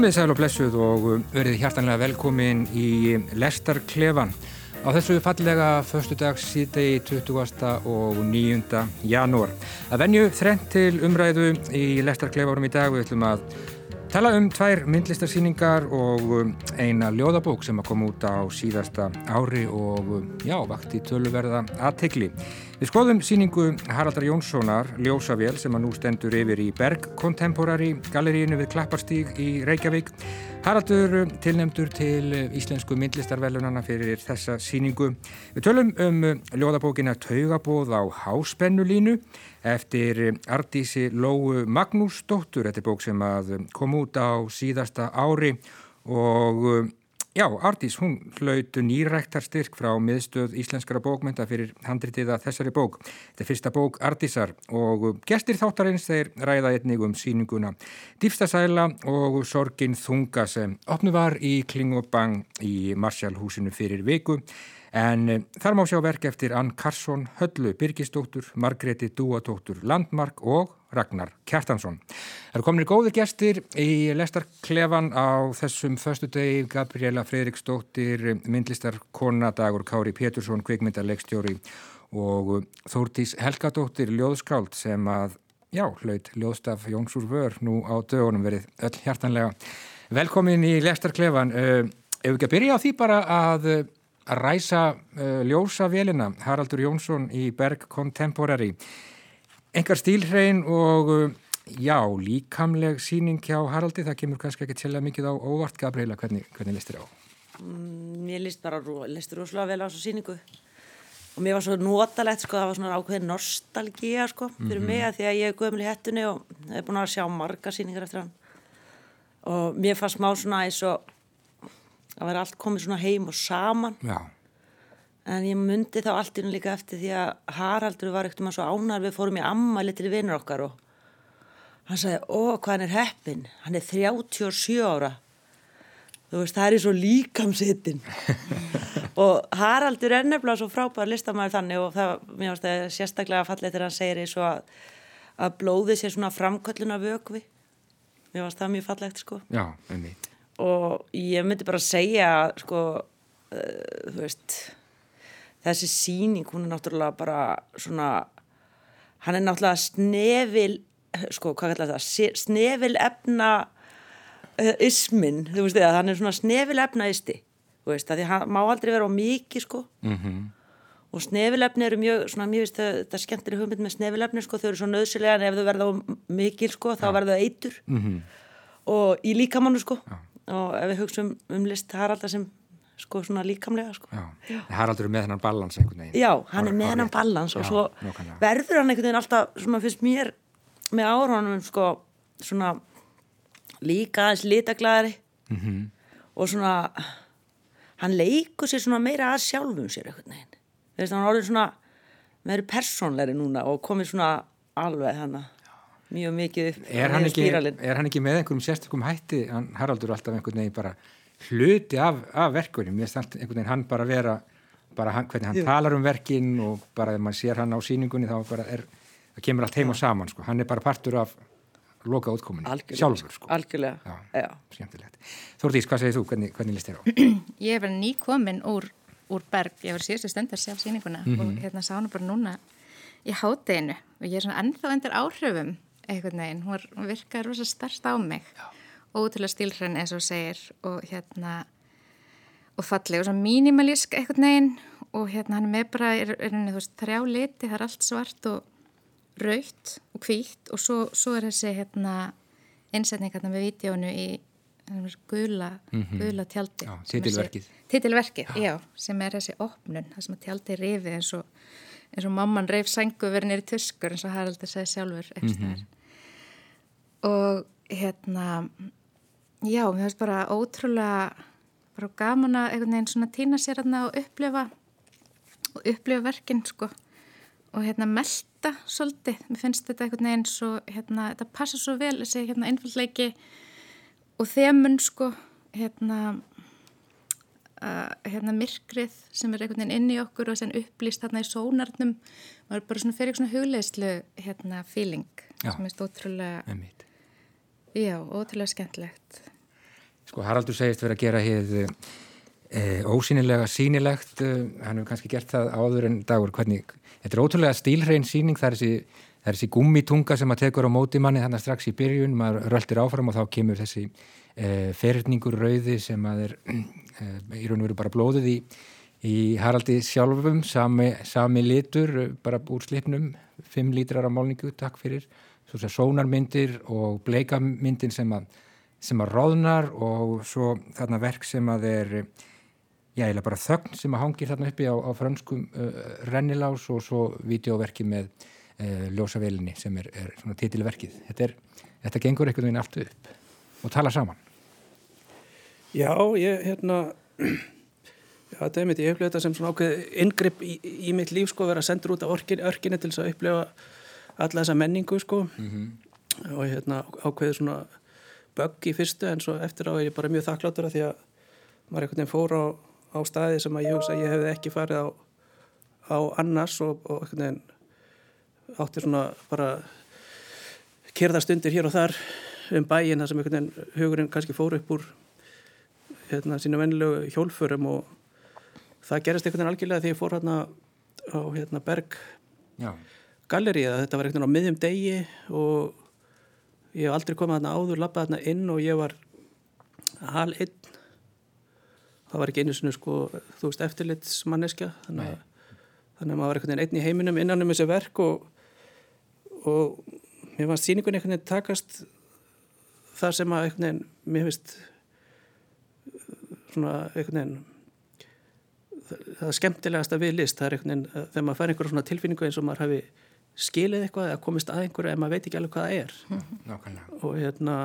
Komið sæl og blessuð og verið hjartanlega velkomin í Lestarklefan á þessu fallega förstu dags síðdegi 20. og 9. janúar. Að venju þrengt til umræðu í Lestarklefanum í dag við ætlum að Tala um tvær myndlistarsýningar og um, eina ljóðabók sem að koma út á síðasta ári og um, já, vakti töluverða aðtegli. Við skoðum síningu Haraldar Jónssonar, Ljósavél, sem að nú stendur yfir í Berg Contemporary galleríinu við Klapparstíg í Reykjavík. Haraldur tilnemdur til íslensku myndlistarvelunana fyrir þessa síningu. Við tölum um ljóðabókina Taugabóð á Háspennulínu eftir Ardísi Lóu Magnúsdóttur, þetta er bók sem kom út á síðasta ári og já, Ardís, hún hlaut nýræktarstyrk frá miðstöð íslenskara bókmynda fyrir handritiða þessari bók. Þetta er fyrsta bók Ardísar og gestir þáttarins þeir ræða einnig um síninguna Dýfstasæla og Sorgin Þunga sem opnu var í Klingobang í Marsjálfhúsinu fyrir viku En eh, þar má sjá verk eftir Ann Karsson, Höllu Birgisdóttur, Margreti Dúadóttur Landmark og Ragnar Kjartansson. Það eru kominir góði gestir í lestarklefan á þessum förstu degi Gabriela Fredriksdóttir, myndlistarkona Dagur Kári Pétursson, kveikmyndarleikstjóri og Þórtís Helgadóttir, ljóðskráld sem að, já, hlaut ljóðstaf Jónsúr Vör nú á dögunum verið öll hjartanlega. Velkomin í lestarklefan. Eh, ef við ekki að byrja á því bara að að ræsa uh, ljósavélina Haraldur Jónsson í Berg Contemporary engar stílhrein og uh, já, líkamleg síning hjá Haraldi, það kemur kannski ekki til að mikið á óvart, Gabriela, hvernig, hvernig listir á? Mm, ég list bara, listir rosalega vel á þessu síningu og mér var svo notalegt sko, það var svona ákveðin nostalgíja sko, fyrir mm -hmm. mig að því að ég er gömul í hettunni og hef búin að sjá marga síningar eftir hann og mér fannst smá svona eins og það var allt komið svona heim og saman Já. En ég myndi þá allt inn líka eftir því að Haraldur var ekkert um að svo ánar við fórum í ammali til vinnur okkar og hann sagði, ó hvað hann er heppin hann er 37 ára. Þú veist, það er í svo líkamsittin og Haraldur er nefnilega svo frábær listamæður þannig og það, mér finnst það sérstaklega fallið þegar hann segir eins og að, að blóði sér svona framkölluna vögvi mér finnst það mjög fallegt sko. Já, og ég myndi bara segja sko uh, veist, þessi síning hún er náttúrulega bara svona hann er náttúrulega snefil sko hvað kallar það? Snefil efna uh, ismin þú veist það hann er svona snefil efna isti þú veist það því hann má aldrei vera á mikið sko. Mm -hmm. og snefilefni eru mjög svona mjög veist það, það skemmtir í hugmynd með snefilefni sko þau eru svo nöðsilega en ef þau verða á mikið sko þá verða þau eitur. Mm -hmm. og í líkamannu sko. Já. Og ef við hugsaum um list Haraldar sem sko svona líkamlega sko. Haraldur er með hennan balans einhvern veginn. Já, hann er með hennan balans og svo nókanlega. verður hann einhvern veginn alltaf svona fyrst mér með áraunum sko svona líka aðeins litaglæðari mm -hmm. og svona hann leikur sér svona meira að sjálfum sér einhvern veginn. Veist, hann er svona meður persónleiri núna og komið svona alveg hann mjög mikið upp er hann, ekki, er hann ekki með einhverjum sérstökum hætti? Hann Haraldur alltaf einhvern veginn bara hluti af, af verkunum mér finnst einhvern veginn hann bara vera bara hann, hvernig hann Jú. talar um verkin og bara ef maður sér hann á síningunni þá bara er það kemur allt heim og saman sko. hann er bara partur af loka útkominni sjálfur sko. algjörlega Já, Þórdís, hvað segir þú? Hvernig, hvernig list þér á? Ég hef verið nýkomin úr, úr berg, ég var síðustu stund að sjá síninguna mm -hmm. og hérna sá hann bara núna í hátteginu og ég er svona ennþá undir áhrifum einhvern veginn, hún, hún virkar rosa starst á mig ótrúlega stílhrenn eins og segir og hérna og falleg og svona mínimalísk einhvern veginn og hérna hann er með bara er, er, er, veist, þrjá liti, það er allt svart og raut og hvítt og svo, svo er þessi hérna innsetning hérna með vídjónu í gula, mm -hmm. gula tjaldi Titilverkið Titilverkið, já. já, sem er þessi opnun, það sem að tjaldi rifið eins og eins og mamman reif sængu verið nýri tuskur eins og Haraldur segi sjálfur mm -hmm og hérna já, mér finnst bara ótrúlega bara gaman að einhvern veginn svona týna sér hérna og upplifa og upplifa verkinn sko. Og hérna melda svolítið, mér finnst þetta einhvern veginn svo hérna, þetta passa svo vel þessi hérna einfallleiki og þemun sko hérna uh, hérna myrkrið sem er einhvern veginn inn í okkur og sem upplýst hérna í sónarnum. Maður bara svona fyrir svona hugleislu hérna feeling Já, sem er stótrúlega Já, ótrúlega skemmtilegt. Sko Haraldur segist verið að gera hér e, ósýnilega sínilegt, e, hann hefur kannski gert það áður en dagur, hvernig, þetta er ótrúlega stílrein síning, það er þessi, það er þessi gummitunga sem að tekur á móti manni þannig að strax í byrjun, maður röltir áfram og þá kemur þessi e, ferningur rauði sem að er e, í raun og veru bara blóðið í, í Haraldi sjálfum, sami, sami litur, bara úr slipnum, 5 lítrar á málningu, takk fyrir, svo sem sónarmyndir og bleikamyndin sem að sem að ráðnar og svo þarna verk sem að er já, eða bara þögn sem að hangir þarna uppi á, á franskum uh, rennilás og svo videóverki með uh, ljósavelinni sem er, er svona titilverkið. Þetta, er, þetta gengur einhvern veginn allt upp og tala saman. Já, ég, hérna já, þetta er mitt, ég upplifa þetta sem svona ákveð ingripp í, í mitt líf, sko, vera sendur út af orkin, örkinni til þess að upplifa alla þessa menningu, sko mm -hmm. og hérna ákveði svona bögg í fyrstu en svo eftir á er ég bara mjög þakkláttur að því að maður einhvern veginn fór á, á staði sem að ég hugsa að ég hefði ekki farið á, á annars og, og einhvern veginn átti svona bara kyrðastundir hér og þar um bæin þar sem einhvern veginn hugurinn kannski fór upp úr hérna sína vennilegu hjólfurum og það gerist einhvern veginn algjörlega þegar ég fór hérna á hérna Berg galleri að þetta var einhvern veginn á miðjum degi og ég hef aldrei komið þarna áður, lappað þarna inn og ég var hal einn. Það var ekki einu svona sko, þú veist, eftirlitsmanneskja þannig, þannig að maður var einhvern veginn einn í heiminum innan um þessi verk og, og mér fannst síningun einhvern veginn takast það sem að einhvern veginn, mér finnst svona einhvern veginn það skemmtilegast að við list, það er einhvern veginn þegar maður fær einhverjum svona tilfinningu eins og maður hafi skilið eitthvað eða komist að einhverju en maður veit ekki alveg hvað það er. Nákvæmlega. og hérna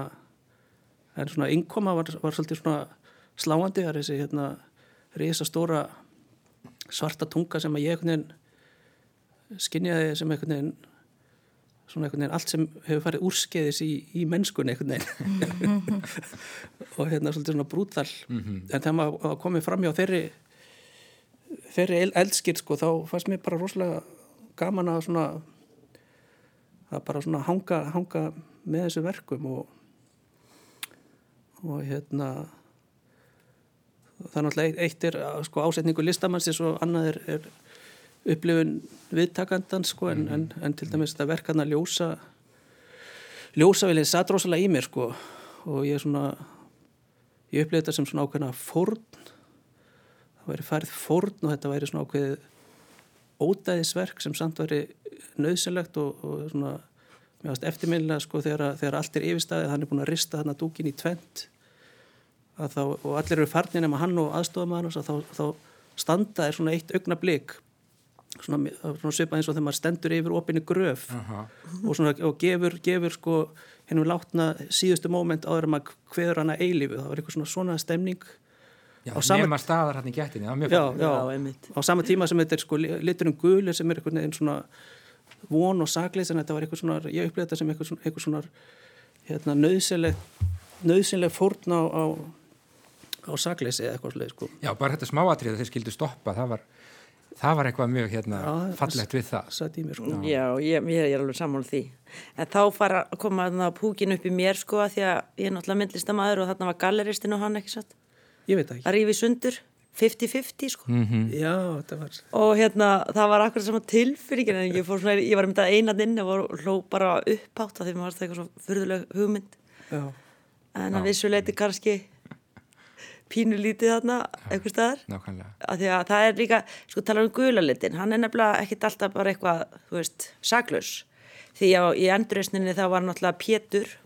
en svona innkoma var, var svolítið svona sláandi, það er þessi hérna reysa stóra svarta tunga sem að ég einhvern veginn skinjaði sem einhvern veginn svona einhvern veginn allt sem hefur farið úrskeiðis í, í mennskun einhvern veginn. Og hérna svolítið svona brútal. Mm -hmm. en þegar maður komið fram hjá þeirri þeirri eldskýrt sko þá fannst mér bara rosalega gaman að svona að bara svona hanga, hanga með þessu verkum og og hérna það er náttúrulega eitt er sko, ásetningu listamannsins og annað er, er upplifun viðtakandans sko, en, en, en til dæmis þetta verk hann að ljósa ljósa vel, það satt rosalega í mér sko, og ég er svona ég upplifði þetta sem svona ákveðna fórn. Það væri færið fórn og þetta væri svona ákveðið ódæðisverk sem samt væri nöðsynlegt og, og svona eftirminnilega sko þegar, þegar allt er yfirstaðið, hann er búin að rista hann að dúkin í tvent þá, og allir eru farnir nema hann og aðstofamæðan þá, þá standa er svona eitt augna blik svona, svona svipað eins og þegar maður stendur yfir opinni gröf uh -huh. og, svona, og gefur, gefur sko hennum látna síðustu móment áður að maður hveður hana eilífu, það var eitthvað svona svona stemning Já, sama, nema staðar hann í gættinni, það var mjög já, já, á sama tíma sem þetta er sko liturinn gulir sem er einhvern veginn svona von og sakleis en þetta var eitthvað svona, ég upplýði þetta sem eitthvað svona, eitthvað svona hérna, nöðsynleg nöðsynleg fórn á, á á sakleysi eða eitthvað sluði sko. Já, bara þetta smáatrið að þeir skildu stoppa það var, það var eitthvað mjög hérna, Já, fallegt við það. mér, sko. Já, ég, ég er alveg saman á því. En þá fara að koma púkin upp í mér sko að því að ég er náttúrulega myndlistamæður og þarna var galleristinn og hann ekki satt? Ég veit ekki. Að rífi sundur 50-50 sko. Mm -hmm. Já, þetta var og hérna það var akkurat sama tilfyrir en ég fór svona, ég var um þetta einað inn og hló bara uppátt að því maður var eitthvað svona fyrðuleg hugmynd. Já. en að vissuleiti kannski pínu lítið þarna eitthvað staðar. Að því að það er líka, sko tala um gulalitin hann er nefnilega ekkit alltaf bara eitthvað þú veist, saklaus. Því að í endurreysninni það var náttúrulega pétur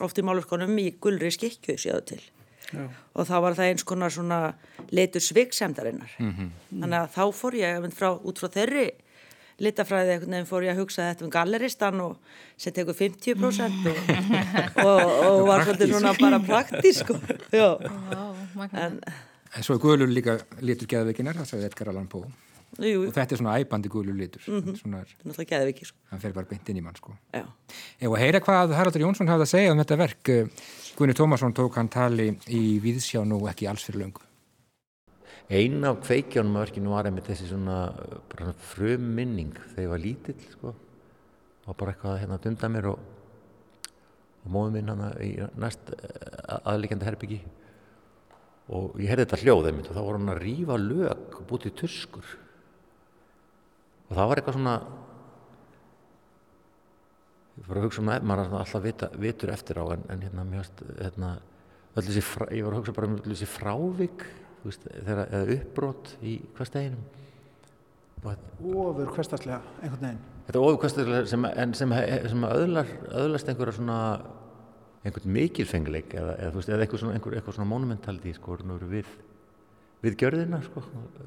oft í máluskonum í gulri skikju séðu til Já. og þá var það eins konar svona leitur sviksemdarinnar. Mm -hmm. þannig að þá fór ég frá, út frá þeirri litafræði einhvern veginn fór ég að hugsa þetta um galleristan og setja eitthvað 50% og, og, og var svolítið svona bara praktísk en, en svo er gulur líka litur geðveikinar, það sagði Edgar Allan Poe og þetta er svona æbandi gulur litur mm -hmm. svona er, náttúrulega geðveikir sko. hann fer bara beint inn í mann sko. ef að heyra hvað Haraldur Jónsson hafði að segja um þetta verk eh, Gunni Tómasson tók hann tali í Víðsjá nú ekki alls fyrir löngu eina af kveikjónum að verkinu var einmitt þessi svona, svona frum minning þegar ég var lítill sko. og bara eitthvað hérna dunda mér og, og móðum minn hann í næst aðlikjandi herbyggi og ég heyrði þetta hljóð einmitt og þá var hann að rífa lög og bútið tuskur og það var eitthvað svona ég var að hugsa um það maður er alltaf vita, vitur eftir á en, en hérna, mjög, hérna frá- ég var að hugsa bara um þessi frávik veist, þegar, eða uppbrot í hversteginum ofur hverstaslega einhvern veginn. Þetta er ókvæmstulega sem, sem, sem öðlar, öðlast einhverja svona einhvern mikilfengleik eða, eða, veist, eða eitthvað svona, einhver, eitthvað svona monumentaldi sko, við, við gjörðina sko,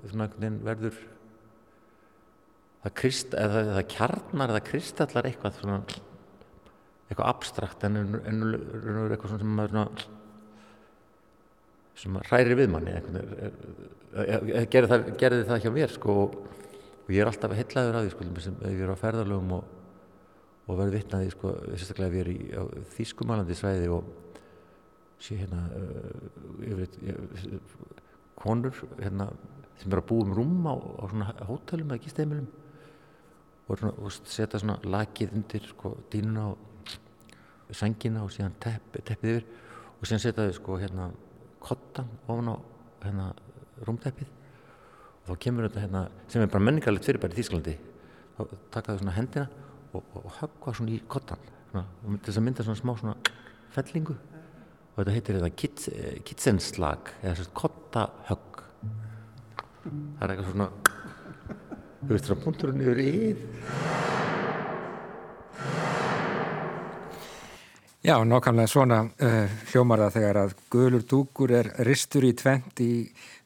svona einhvern veginn verður það, krist, eða, það kjarnar eða kristallar eitthvað svona eitthvað abstrakt en en- en raun og veru eitthvað sem maður svona sem hræri við manni gerði það, gerði það hjá mér sko og ég er alltaf heillaður að því sko, sem ég er á ferðarlögum og, og verður vitnaði sko, sérstaklega ef ég er í á þýskumalandi svæði og sé hérna uh, yfirleitt, ég, konur hérna, sem er að búa um rúm á, á hótelum eða gisteimilum og, svona, setja svona lakið undir sko, dýnuna og sængina og síðan tepp, teppið yfir og síðan setja þau sko hérna kottan ofan á hérna rúmteppið. Og þá kemur þetta hérna sem er bara menningarlegt fyrirbæri í Þýskalandi þá taka þau svona hendina og, og, og höggva svona í kottan svona, og þess að mynda svona smá svona fellingu. Og þetta heitir þetta kits, eh, kitsenslag eða svona kottahögg það er eitthvað svona þú veist svona punkturinn yfir íð Já, nákvæmlega svona uh, hljómar það þegar að gulur dúkur er ristur í tvent í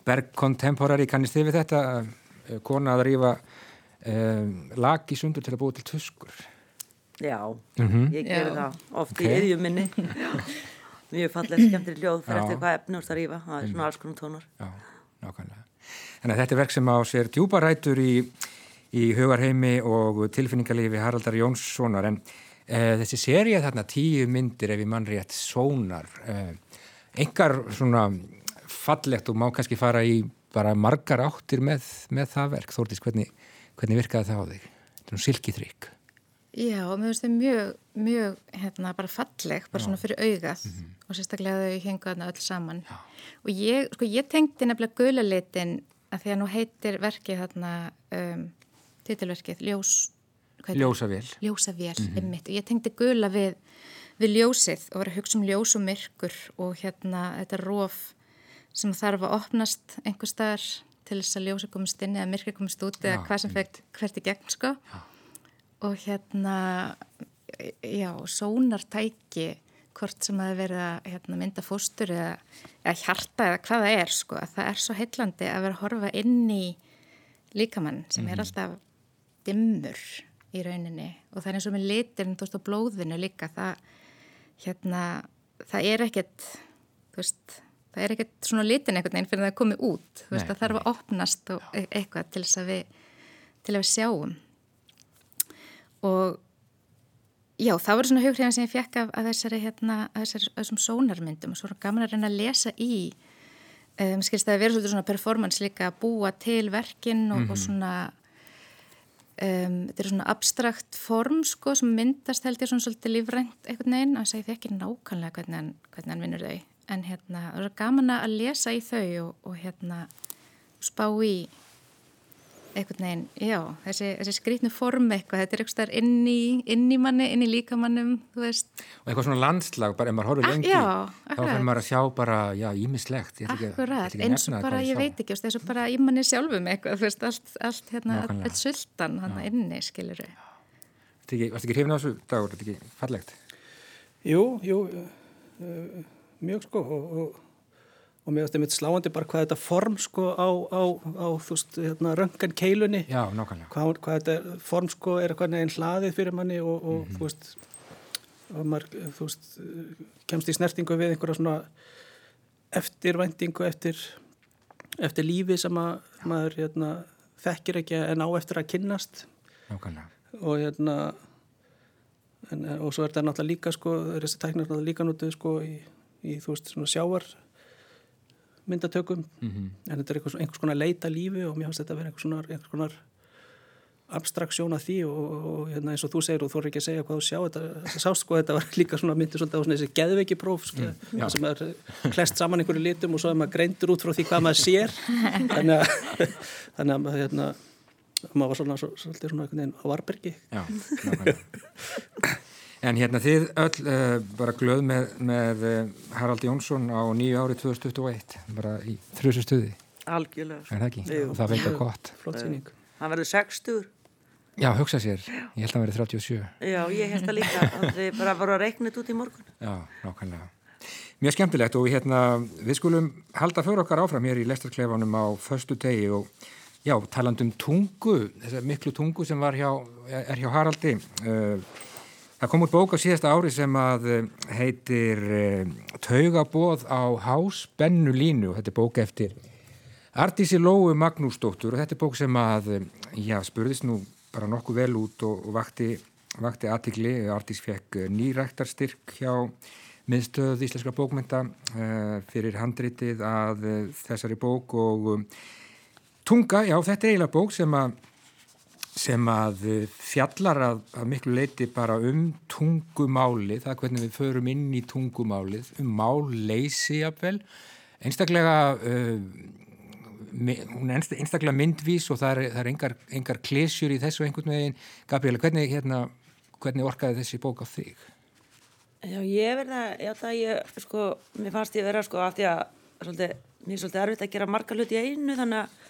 Berg Contemporary, kannist þið við þetta uh, kona að rífa uh, lag í sundur til að búa til tuskur Já, Mhm. ég gerði Já. það oft Ok. í eðjum minni. Mjög fallega skemmtir hljóð fyrir eftir hvað efni úrst að rífa. Það er svona alls konar tónar. Já, nákvæmlega Þannig að þetta er verk sem á sér djúparætur í, í hugarheimi og tilfinningarlifi Haraldar Jónssonar en uh, þessi seria þarna tíu myndir ef ég mann rétt sónar uh, engar svona fallegt og má kannski fara í bara margar áttir með, með það verk Þórdís, hvernig, hvernig virkaði það á þig? Þetta er nú silkiþrygg Já, mér finnst þau mjög, mjög, hérna, bara falleg, bara svona fyrir augað og sérstaklega þau hengu þarna öll saman. Já. Og ég, sko, ég tengdi nefnilega gula litin að því að nú heitir verkið þarna, um, titilverkið, ljós? Ljósavél Ljósavél, mm einmitt. Og ég tengdi gula við, við ljósið og var að hugsa um ljós og myrkur og hérna þetta rof sem þarf að opnast einhver staðar til þess að ljósa komist inn eða myrkur komist út eða Já, hvað sem fekk hvert í gegn, sko. Já og hérna já, sónartæki hvort sem það er verið að hérna, mynda fóstur eða, eða hjarta eða hvað það er sko, að það er svo heillandi að vera að horfa inn í líkamann sem er alltaf dimmur í rauninni. Og það er eins og með veist, á blóðinu líka það, hérna það er ekkert veist, það er ekkert svona litin einhvern veginn fyrir það að komi út, veist, Nei, það þarf að opnast og e- eitthvað til að við til að við sjáum. Og já, það voru svona hughrifin sem ég fekk af, af þessari hérna, af þessari, þessum sónarmyndum og svo gaman að reyna að lesa í um, skilst það að vera svolítið svona performance líka að búa til verkin og, og svona um, þetta er svona abstrakt form sko sem myndast held ég svona svolítið lífrænt einhvern veginn og ég þekki nákvæmlega hvernig hann, hvernig hann vinnur þau. En hérna, það var gaman að lesa í þau og, og hérna spá í einhvern veginn, já, þessi, þessi skrítnu form eitthvað, þetta er eitthvað inn í, inn í manni, inn í líkamannum, þú veist. og eitthvað svona landslag, bara ef maður horfir Ah, lengi já, þá fyrir maður að sjá bara, já, ímislegt Akkurat, eins og bara, ég veit ekki, eins og bara í manni sjálfum eitthvað, þú veist, allt, allt hérna, allt sultan hann inni, skilur við. Ekki, varstu ekki hrifin á þessu dagur, þetta ekki fallegt? Jú, jú, uh, mjög sko og, og, mér finnst einmitt sláandi bara hvað þetta form sko á, á, á þú veist, hérna, röngan keilunni Já, nákvæmlega. hvað, hvað þetta form sko er eitthvað neginn hlaðið fyrir manni og, og þú veist og maður, þú veist kemst í snertingu við einhverja svona eftirvæntingu eftir eftir lífi sem að maður hérna, þekkir ekki en á eftir að kynnast Nákvæmlega. og hérna en, og svo er þetta náttúrulega líka sko, þessi tæknar náttúrulega líka nútið sko í, í þú veist svona sjávar myndatökum. Mhm. en þetta er einhvers, einhvers konar leita lífi og mér finnst þetta að vera einhvers konar, einhvers konar abstraksjón af því og, og hérna, eins og þú segir og þú er ekki að segja hvað þú sjá þetta, sást sko, þetta var líka svona myndið svolítið á svona þessi geðveiki próf sko, mm, sem er klest saman einhverju litum og svo er maður greindur út frá því hvað maður sér. Þannig að, þannig að hérna, maður var svona svolítið svona einhvern veginn á varbergi Já, nákvæmlega En hérna þið öll uh, bara glöð með, með uh, Harald Jónsson á nýju ári 2021 bara í þrjusu stuði. Algjörlega. Er það ekki? Jú. Það veit að gott. Flott síning Hann verður 60 Já, hugsa sér, ég held að hann verði 37 Já, ég held að líka þið bara voru að reikna út í morgun. Já, nákvæmlega. Mjög skemmtilegt og hérna við skulum halda fyrir okkar áfram hér í lestarklefanum á förstu tegi og já, talandum tungu þessar miklu tungu sem hjá er hjá Haraldi uh, Það kom út bók á síðasta ári sem að eh, heitir uh, Taugabóð á hásbennu línu og þetta er bók eftir Artísi Lóu Magnúsdóttur og þetta er bók sem að, já, spurðist nú bara nokkuð vel út og, og vakti, vakti aðtikli. Artís fekk nýræktarstyrk hjá miðstöð Íslenska bókmynda fyrir handritið að þessari bók og tunga, já, þetta er eiginlega bók sem að sem að fjallar að, að miklu leiti bara um tungumáli, það er hvernig við förum inn í tungumálið, um málleysi jafnvel, einstaklega uh, hún er einstaklega myndvís og það er, það er engar, engar klesjur í þessu einhvern veginn Gabriela, hvernig, hérna, hvernig orkaði þessi bók á þig? Já, ég verða, já það ég sko, mér fannst ég vera sko af því að svolítið, mér er svolítið erfitt að gera marga hluti í einu þannig að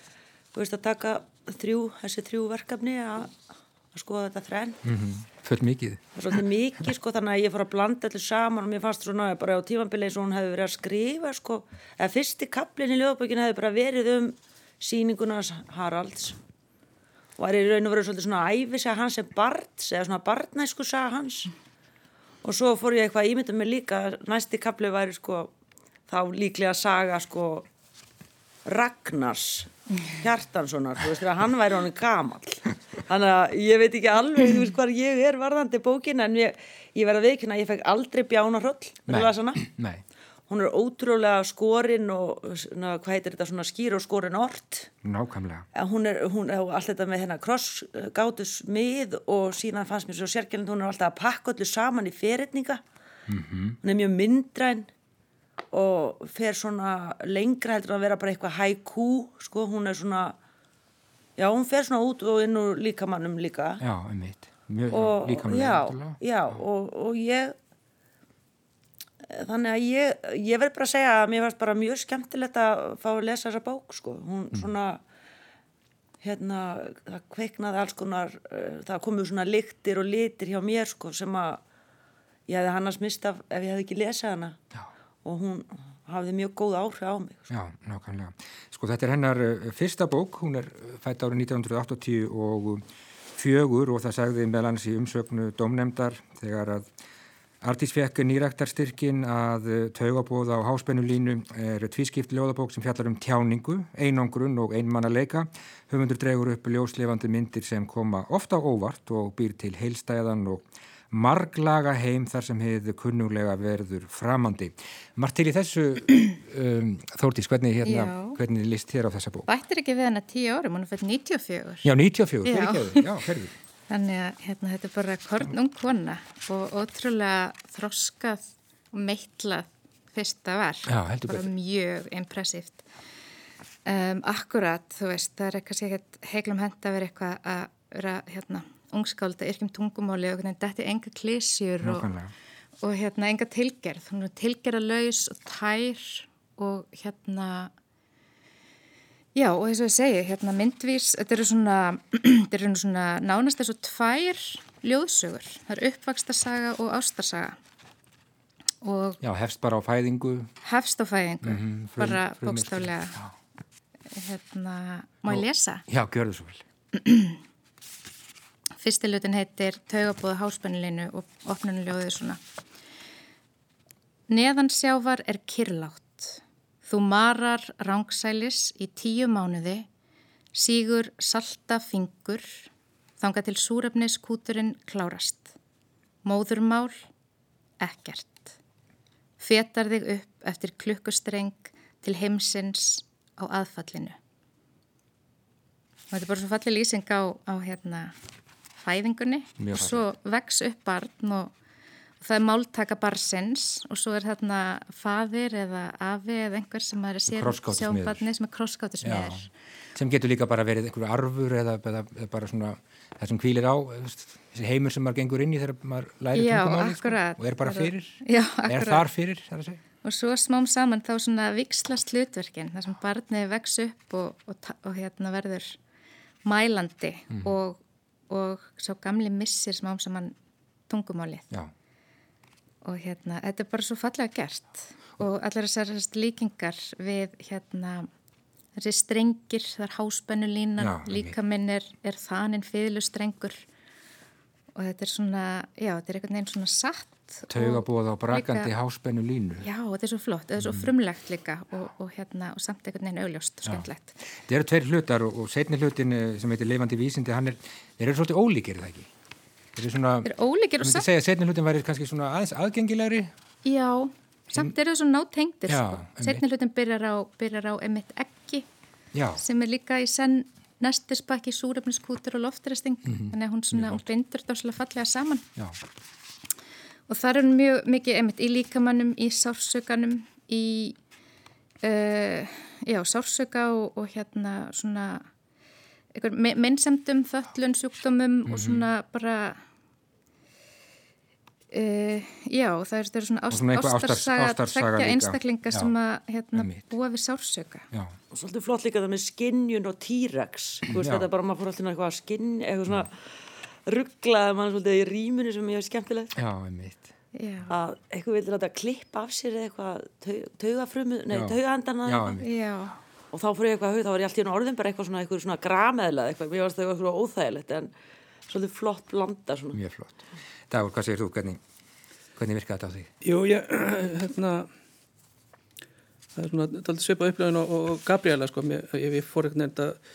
veist að taka þrjú, þessi þrjú verkefni að, að skoða þetta þrenn mm -hmm. Föld mikið. Það er svolítið mikið sko þannig að ég fór að blanda allir saman og mér fannst svona bara á tímanbili eins og hún hefði verið að skrifa sko. Eða fyrsti kaplinn í lögabökinu hefði bara verið um síningunas Haralds. Og var í raun og verið svolítið svona æfisega hans sem barns eða svona barnæsku saga hans. Og svo fór ég eitthvað ímyndað mig líka næsti kapli væri sko þá líklega saga sko Ragnars Hjartanssonar, þú veist, hann væri honum gamal þannig að ég veit ekki alveg þú veist hvað ég er varðandi bókin en ég, ég verði að veikina að ég fekk aldrei bjánarhöll Nei. hún er ótrúlega skorinn og na, hvað heitir þetta svona skýr og skorinn ort. Nákvæmlega. Hún er, hún er allt þetta með hérna krossgátus mið og síðan fannst mér svo sérkjörnund hún er alltaf að pakka öllu saman í fyrirtninga mm -hmm. hún er mjög myndræn og fer svona lengra heldur að vera bara eitthvað haiku sko, hún er svona já, hún fer svona út og inn úr líkamannum líka. Já, einmitt. Mjög líkamannum já, já, og, og ég þannig að ég, ég verð bara að segja að mér varst bara mjög skemmtilegt að fá að lesa þessa bók sko, hún mm. svona hérna, það kveiknaði alls konar, uh, það komu svona lyktir og litir hjá mér sko sem að ég hefði hannast mista ef ég hefði ekki lesað hana. Já. Og hún hafði mjög góð áhrif á mig sko. Já, nákvæmlega. Sko þetta er hennar uh, fyrsta bók, hún er fætt árið 1980 og fjögur og það sagði meðlans í umsögnu domnemdar þegar að Artís fekk nýræktarstyrkin að taugabóða á háspennulínu er tvískipt ljóðabók sem fjallar um tjáningu, einangrun og einmannalega. Höfundur dregur upp ljóslefandi myndir sem koma ofta óvart og býr til heilstæðan og marglaga heim þar sem hefur kunnulega verður framandi. Margt til í þessu, um, Þórtís, hvernig, hérna, hvernig list þér á þessa bók? Bættir ekki við hana tíu árum, hún er fyrir 94. Já, 94, fyrir ekki já, ferður. Þannig að hérna, þetta er bara kornung kona og ótrúlega þroskað og meitlað fyrsta verk. Já, heldur betur. Mjög impressíft. Um, akkurat, þú veist, það er kannski ekkert heglum hend að vera eitthvað að vera hérna, ungskálda, yrkjum tungumáli og þetta er enga klísjur og, og hérna, enga tilgerð. Hún er tilgerða laus og tær og hérna Já og þess að ég segi, hérna myndvís, þetta eru svona, þetta eru svona nánast þessu tvær ljóðsögur. Það er uppvakstarsaga og ástarsaga. Og Já, hefst bara á fæðingu. Hefst á fæðingu, mm -hmm, frum, bara bókstaflega. Hérna, má ég lesa? Já, gjör það svo vel. Fyrstilutin heitir Taugabóða háspennilinu og opnunuljóðið svona. Neðansjávar er kirlátt. Þú marar rángsælis í tíu mánuði, sígur salta fingur, þanga til súrefniskúturinn klárast. Móðurmál, ekkert. Fetar þig upp eftir klukkustreng til heimsins á aðfallinu. og þetta er bara svo fallið lýsing á, á hérna fæðingunni og svo vex upp barn og, og það er máltaka barsins og svo er þarna faðir eða afi eða einhver sem er að sér Krossgátusmiður. barni sem er. krosskátusmiður sem getur líka bara verið einhverju arfur eða, eða, eða bara svona það sem kvílir á þessi heimur sem maður gengur inn í þegar maður læri Já, tungumálið sko, og er bara fyrir. Já, er þar fyrir segja. Og svo smám saman þá svona vikslast hlutverkin þar sem barnið vex upp og, og, og hérna verður mælandi Mhm. og, og svo gamli missir smám saman tungumálið. Já, og hérna, þetta er bara svo fallega gert. Og allar þessar líkingar við hérna þessi strengir, það er háspennu línan Já, einmitt. líka minn er, er þaninn fyðlustrengur og þetta er svona, já, þetta er einhvern veginn svona satt taugabóð á brakandi líka- háspennu línu. Já, þetta er svo flott, þetta er svo frumlegt líka og, og hérna, og samt einhvern veginn augljóst og skemmtlegt. þetta eru tveir hlutar og, og setni hlutin eh, sem heitir lifandi vísindi, hann er þeir eru svolítið ólíkir er það ekki? Þeir eru svona, eru ólíkir og ég myndi samt, segja að setni hlutin væri kannski svona aðeins aðgengilegri. Já, samt eru þau svo nátengdir, Já, sko. Setni hlutin byrjar á, byrjar á emitt ekki já, sem er líka í senn nestisbakki, súrefniskútur og loftresting Mhm. þannig að hún, svona, hún bindur dáslega fallega saman. Já, og það er mjög mikið einmitt í líkamannum, í sársökanum í uh, já, sársöka og, og hérna svona meinsemdum, föllun, sjúkdómum Mhm. og svona bara Uh, já, það er, það er svona, ást, svona ástarsaga, ástar- ástarsaga einstaklinga Já, sem að hérna, búa við sársöka já, Og svolítið flott líka það með skinnjun og T-rex. Þú veist Já. þetta er bara, maður fór alltaf eitthvað að skinn, eitthvað svona rugglaði mann svolítið í rýmunu sem ég hef skemmtilegt. já, einmitt. Já, Að eitthvað vilja láta klippa af sér eða eitthvað tau- taugafrumu, nei, já, Og þá fór ég eitthvað þá var ég alltaf í orðin bara eitthvað svona, eitthvað svona grameðla eitthvað. Mér varst það eitthvað óþægilegt en svolítið flott blanda svona. mjög flott. Dagur, hvað segir þú, hvernig, hvernig virka þetta á því? Jú, ég, hérna, það er svona daldið svipað upplöðin og, og Gabriela, sko, mér, ég, ég fór einhvern veginn að,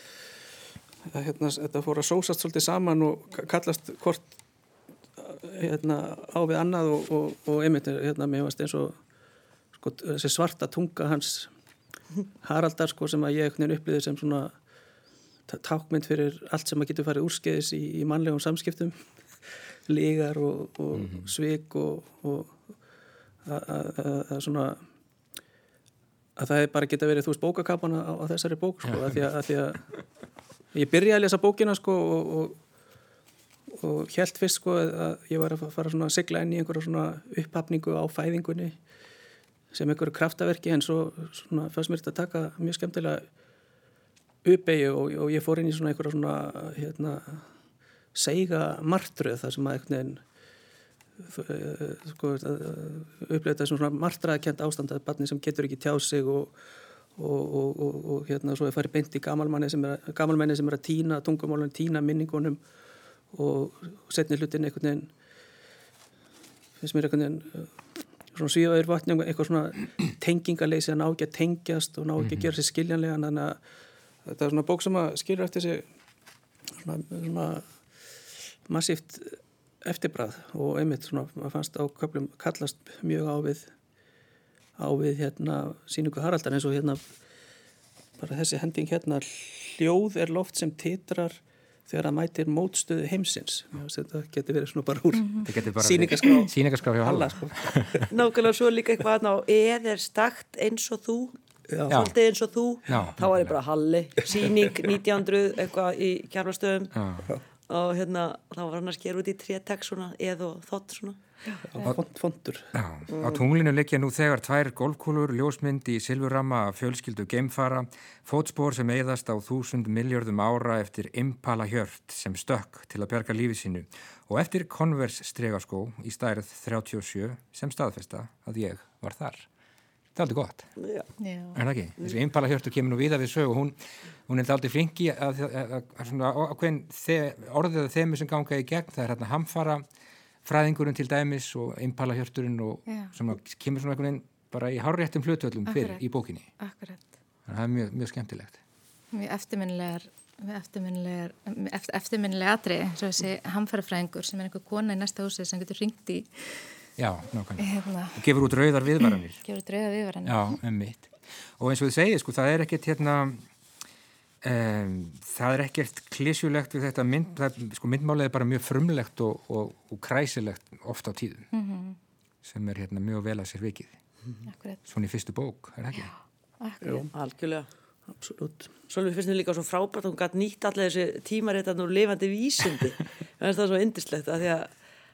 að hérna, þetta fór að sósast svolítið saman og ka- kallast hvort hérna, á við annað og, og, og einmitt, hérna, mér varst eins og sko, þessi svarta tunga hans Haraldar, sko, sem að ég upplýði sem svona tákmynd fyrir allt sem að getur farið úrskeiðis í, í mannlegum samskiptum. Lígar og, og svik og, og að- svona að það bara geta verið þú veist bókakapana á, á þessari bók sko, að því að, að því að ég byrjaði að lesa bókina sko og, og, og held fyrst sko að ég var að fara svona að sigla inn í einhverja svona upphafningu á fæðingunni sem einhverju kraftaverki en svo svona fannst mér þetta að taka mjög skemmtilega uppeyju og, og ég fór inn í svona einhverja svona hérna seiga martröð þar sem að einhvern veginn sko, upplega þetta svona martraðkjent ástand að barni sem getur ekki tjáð sig og, og, og, og, og hérna svo er farið beint í gamalmanni sem er, gamalmenni sem er að týna tungumálunum, týna minningunum og setni hlutin einhvern veginn finnst mér einhvern veginn svona svíðaður vatni, eitthvað svona tengingaleysi að ná ekki að tengjast og ná ekki að gera sér skiljanlega þannig að þetta er svona bók sem að skilur eftir sig svona, svona massíft eftirbræð og einmitt svona, maður fannst á köflum kallast mjög á við á við hérna síningu Haraldar eins og hérna bara þessi hending hérna hljóð er loft sem titrar þegar það mætir mótstöðu heimsins þetta getur verið svona bara úr Þetta getur bara Halla alla sko. Nákvæmlega svo líka eitthvað þarna á eð er stakt eins og þú Já. svolítið eins og þú Já. þá var ég bara Halli, síning 1900 eitthvað í kjarlastöðum Já. og hérna þá var hann að skera út í trétek svona eð og þott svona fontur Já, á tunglinu liggja nú þegar tvær golfkúlur, ljósmynd í silfurramma af fjölskyldu geimfara, fótspor sem eigðast á þúsund miljörðum ára eftir impala hjört sem stökk til að bjarga lífi sínu og eftir konvers stregaskó í stærð 37 sem staðfesta að ég var þar. Það er aldrei gott, Já. já. er það ekki? Þessi impala hjörtu kemur nú viða við sög og hún, hún er aldrei flinki að, að, að, að orðið að þemu sem ganga í gegn, það er hérna hamfara fræðingurinn til dæmis og impala hjörturinn og Já. sem kemur svona einhvern veginn bara í hárréttum hlutvöldum fyrir í bókinni. Akkurat. Þannig að það er mjög, mjög skemmtilegt. Mjög eftirminnilegar, mjög eftirminnilegar, eftir, eftirminnilega atrið, eins og þessi hamfærafræðingur sem er einhver kona í næsta húsi sem getur ringt í, Já, nákvæmlega. hérna, Og gefur út rauðar viðvaranir. gefur drauga viðvaran. Já, um mitt. Og eins og þið segið, sko, það er ekkert hérna, um, það er ekkert klísjulegt við þetta mynd, það, sko myndmálið er bara mjög frumlegt og, og, og kræsilegt oft á tíðum mm -hmm. sem er hérna mjög vel að sér vikið Akkurat. svona í fyrstu bók, er það ekki? Akkurat. Algjörlega. absolutt Svolítið finnst mér líka svo frábært að hún gætt nýtt allir þessi tímaréttan og lifandi vísindi. Það er það svo indislegt að því að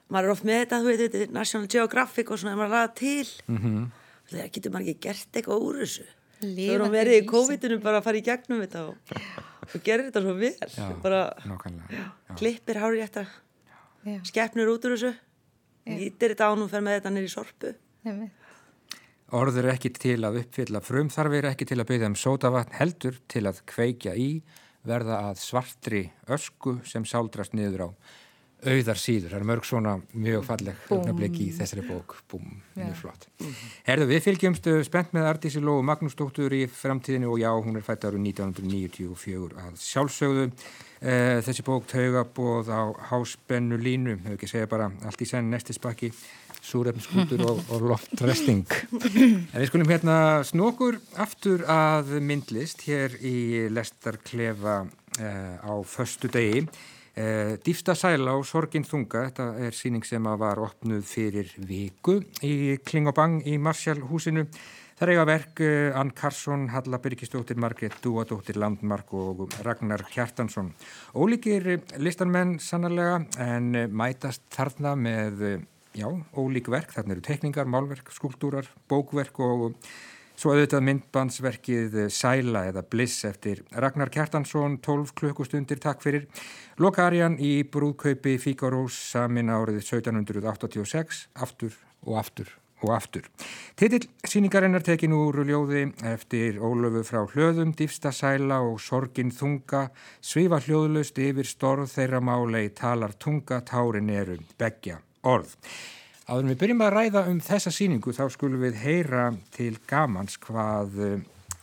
maður er oft með þetta, þú veit, þetta er National Geographic og svona, ef maður ræða til. Mm -hmm. Það getur maður ekki gert eitthvað úr þessu. Þau eru Lifandi verið í vísindi. COVID-inu bara að fara í gegnum þetta og, og gerir þetta svo vel. Já, bara nákvæmlega. Já. klippir hárið Já, skeppnir út úr þessu, nýtir þetta án og fer með þetta nýri sorpu. einmitt. Orð er ekki til að uppfylla frumþarfir, ekki til að byggja um sótavatn, heldur til að kveikja í, verða að svartri ösku sem sáldrast niður á auðar síður. Það er mörg svona mjög falleg öfnablik í þessari bók. Búm, mjög flott. Herðu, við fylgjumstu spennt með Artísi Lóu Magnúsdóttur í framtíðinu og já, hún er fætt árið 1994 að sjálfsögðu. Eh, þessi bók taugabóð á háspennu línu, hefur ekki segja bara allt í senn næsti spakki, súrefnskútur og, og loftresting. En við skulum hérna snokkur aftur að myndlist hér í Lestarklefa eh, á föstu degi. Eh, Dýfsta sæla og sorgin þunga, þetta er síning sem var opnuð fyrir viku í Klingobang í Marsjál húsinu. Það eiga verk eh, Ann Karsson, Halla Byrkistóttir, Margrét Dúadóttir Landmark og Ragnar Hjartansson. Ólíkir listanmenn sannarlega en eh, mætast þarna með, já, ólík verk. Þarna eru tekningar, málverk, skúltúrar, bókverk og Svo auðvitað myndbandsverkið Sæla eða Bliss eftir Ragnar Kjartansson, 12 klukkustundir, takk fyrir. Lokarjan í brúðkaupi Fíkarós samin árið 1786, aftur og aftur og aftur. Titill síningarinnar tekin úr ljóði eftir Ólöfu frá hlöðum, Dýfsta Sæla og Sorgin Þunga, svifa hljóðlust yfir storð þeirra málei, talar tunga, tárin eru, begja, orð. Áður við byrjum að ræða um þessa síningu þá skulum við heyra til gamans hvað eh,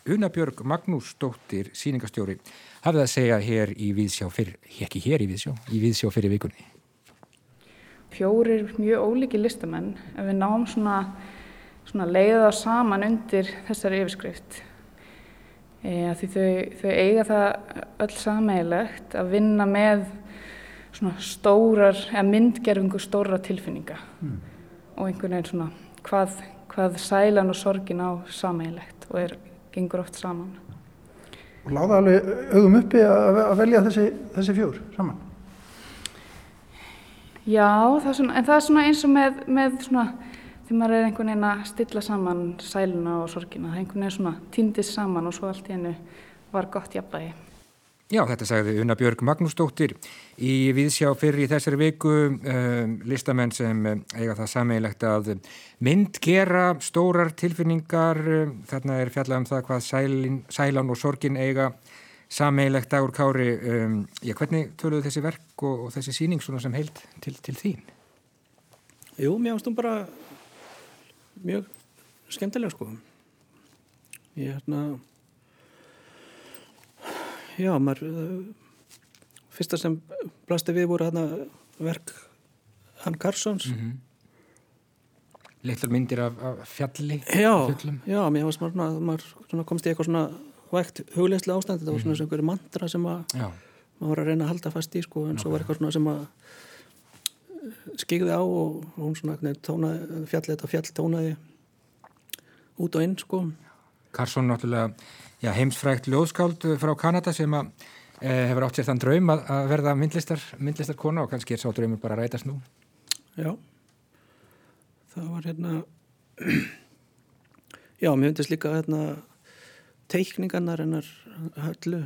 Unabjörg Magnúsdóttir síningastjóri hafði að segja hér í Víðsjá fyrir, ekki hér í Víðsjá, í Víðsjá fyrir vikunni. fjórir mjög ólíki listamenn en við náum svona, svona leiða saman undir þessari yfirskrift. E, því þau, þau eiga það öll sameigilegt að vinna með svona stórar, eða myndgerfingu stóra tilfinninga og einhvern veginn svona hvað, hvað sælan og sorgin á sameigilegt og er, gengur oft saman. Og láða alveg augum uppi að velja þessi, þessi fjór saman. Já, það svona, en það er svona eins og með, með svona, því maður er einhvern veginn að stilla saman sæluna og sorgina, það er einhvern veginn svona týndist saman og svo allt í hennu var gott jafnvægi. Já, þetta sagði Una Björg Magnúsdóttir í Víðsjá fyrir í þessari viku um, listamenn sem um, eiga það sammeilegt að myndgera stórar tilfinningar. Um, þarna er fjallað um það hvað sælin, sælan og sorgin eiga sammeilegt dagur kári um, já, hvernig töluðu þessi verk og, og þessi síning svona sem heild til, til þín? Jú, mér finnst hún bara mjög skemmtilega sko. Ég hérna já, maður uh, fyrsta sem blasti við voru hérna verk Hann Karlssons Litlar myndir af, af fjalli já, fjöllum. já, mér finnst maður, maður svona komst í eitthvað svona vægt hugleislega ástand, þetta var svona einhverju mantra sem að maður var að reyna að halda fast í sko, en svo var eitthvað svona sem að skigði á og hún svona tónaði, fjallið þetta fjall tónaði út og inn sko. Karsson náttúrulega já, heimsfrækt ljóðskáld eh, frá Kanada sem að e, hefur átt sér þann draum að, að verða myndlistar, myndlistar kona og kannski er sá draumur bara að rætast nú. Já, það var hérna, já, mér finnst líka hérna teikningarnar hennar höllu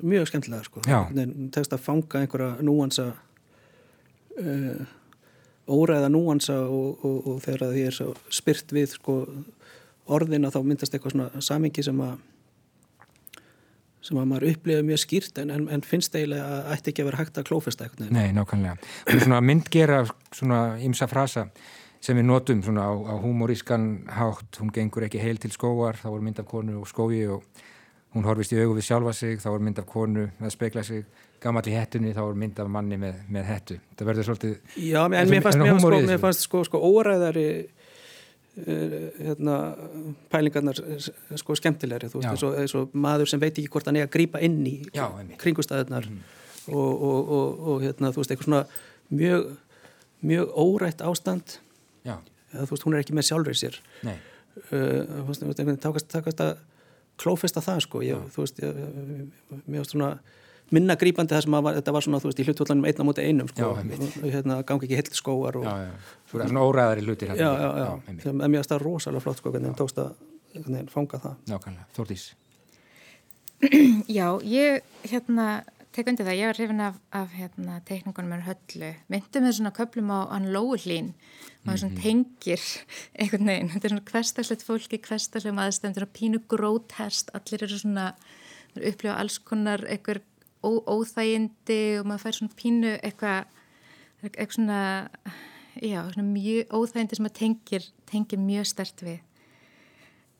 mjög skemmtilega sko. Tekst að fanga einhverja núansa uh, óræða núansa og, og, og þegar því er spyrt við sko orðina þá myndast eitthvað svona samingi sem að sem að maður upplifa mjög skýrt en, en, en finnst eiginlega að ætti ekki að vera hægt að klófesta eitthvað. Nei, nákvæmlega. Hún er svona myndgera svona ymsa frasa sem við notum svona á, á humorískan hátt, hún gengur ekki heil til skóar, þá er mynd af konu og skói og hún horfist í augu við sjálfa sig, þá er mynd af konu að spekla sig, gamall í hettunni, þá er mynd af manni með, með hettu. Það verður svolítið... Já, en En mér fannst, mér sko, mér fannst sko, sko óræðari hérna, pælingarnar uh, sko skemmtilegri þú veist, eins og, maður sem veit ekki hvort hann er að grípa inn í kringustæðunar og, og, og, og hérna, þú veist, eitthvað svona mjög, mjög órætt ástand. Já, eða þú veist, hún er ekki með sjálfur sér. Nei, uh, þú veist, einhvern veginn takast, að klófesta það sko. Ég, þú veist, ég, mér varst svona minna grípandi það sem var, þetta var svona þú veist í hlutvöldanum einn á móti einum sko. Já, hérna gangi ekki heilt skóar og, já, já. Svo er það svona óræðari hlutir já, hérna. já, já, einmitt. sem er mér að stað rosalega flott sko hvernig hann tókst að fanga það. Nákvæmlega, Þórdís. Já, ég hérna tek undir það, ég var hrifin af, af hérna, teikningunum með höllu, myndi með svona köplum á hann lóuhlín maður svona tengir einhvern veginn. Þetta er svona hverstarslegt fólki, hverstarslegt aðstendur og pínu grótest allir eru svona upplifa alls konar einhver óþægindi og maður fær svona pínu eitthvað eitthvað svona já, svona mjög óþægindi sem maður tengir, tengir mjög stert við.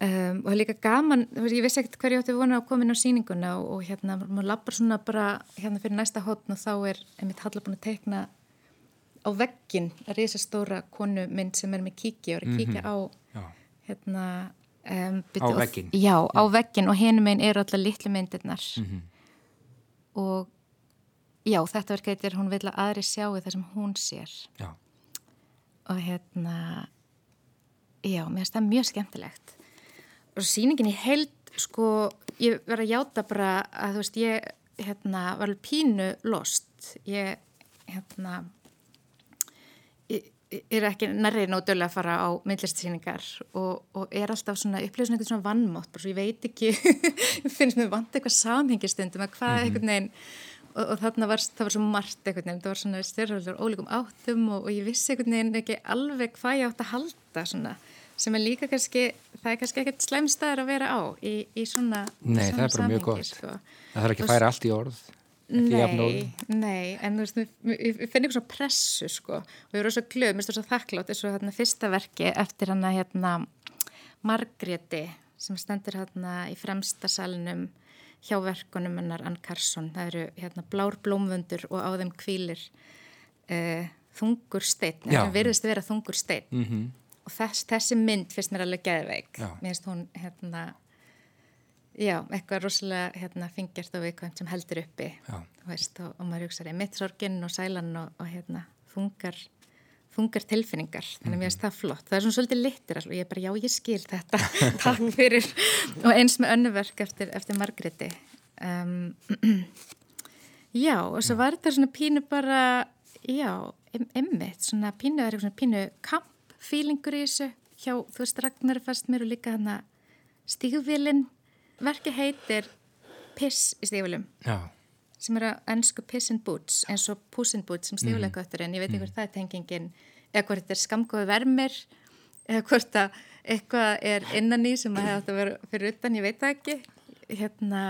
Um, og líka gaman, þú veist, ég vissi ekkert hverju átti vona að koma inn á sýninguna og, og hérna, maður lappar svona bara hérna fyrir næsta hótn og þá er einmitt Halla búin að teikna á veggin að reysa stóra konu mynd sem er með kíki og er að kíkja á Já. hérna um, Á vegginn? Já, á veggin og hinum einn eru alltaf litlu myndirnar og já, þetta verk heitir hún vil að aðri sjáu það sem hún sér. Já, og hérna já, mér finnst það mjög skemmtilegt. Og sýningin í heild sko, ég verð að játa bara að þú veist, ég hérna var pínu lost. Ég hérna er ekki nærri nótulega að fara á myndlistsýningar og, og er alltaf svona svona eitthvað svona vannmátt bara svo ég veit ekki finnst mér vant eitthvað samhengistundum að hvað einhvern veginn og, og þarna var, það var svo margt einhvern veginn það var svona styrraldur ólíkum áttum og, og ég vissi einhvern veginn ekki alveg hvað ég átt að halda svona sem er líka kannski, það er kannski ekkert slemstæður að vera á í, í svona Nei, það er bara mjög gott. sko. það þarf ekki að færa allt í orð. Nei, nei, en þú veist, ég- ég ég finn eitthvað svo pressu, sko, og ég er svo glöð, mér finnst það svo þakklátt, eins og hérna fyrsta verki eftir hana, hérna, Margréti, sem stendur hérna í fremsta salinum hjá verkunum hennar Ann Karsson, það eru hérna blár blómvöndur og á þeim kvílir uh, þungur steinn, Já. það virðist vera þungur steinn. Mm og þess, þessi mynd finnst mér alveg geðveik. Mér finnst hún hérna já, eitthvað rosalega hérna, fingjart og viðkvæmt sem heldur uppi. Veist, og, og maður hugsaði mitt sorginn og sælan og, og hérna þungar, þungar tilfinningar. Þannig að mér finnst það flott, það er svona svolítið littir og ég er bara, já ég skil þetta. Takk fyrir, og eins með önnuverk eftir, eftir Margréti. Um, já, og svo var þetta svona pínu bara já, emmitt, svona pínu það er eitthvað svona pínu kampfílingur í þessu. Hjá, þú veist, Ragnar er fast mér og líka hann að stígvílin verki heitir Piss í stígvílum Já, sem er að ennsku Piss and Boots eins og Puss in Boots sem stíguleikáttur en ég veit ekki hvort það er tengingin eða hvort þetta er skamgóði vermir eða hvort að eitthvað er innan í sem að hefði átt að vera fyrir utan, ég veit það ekki. Hérna,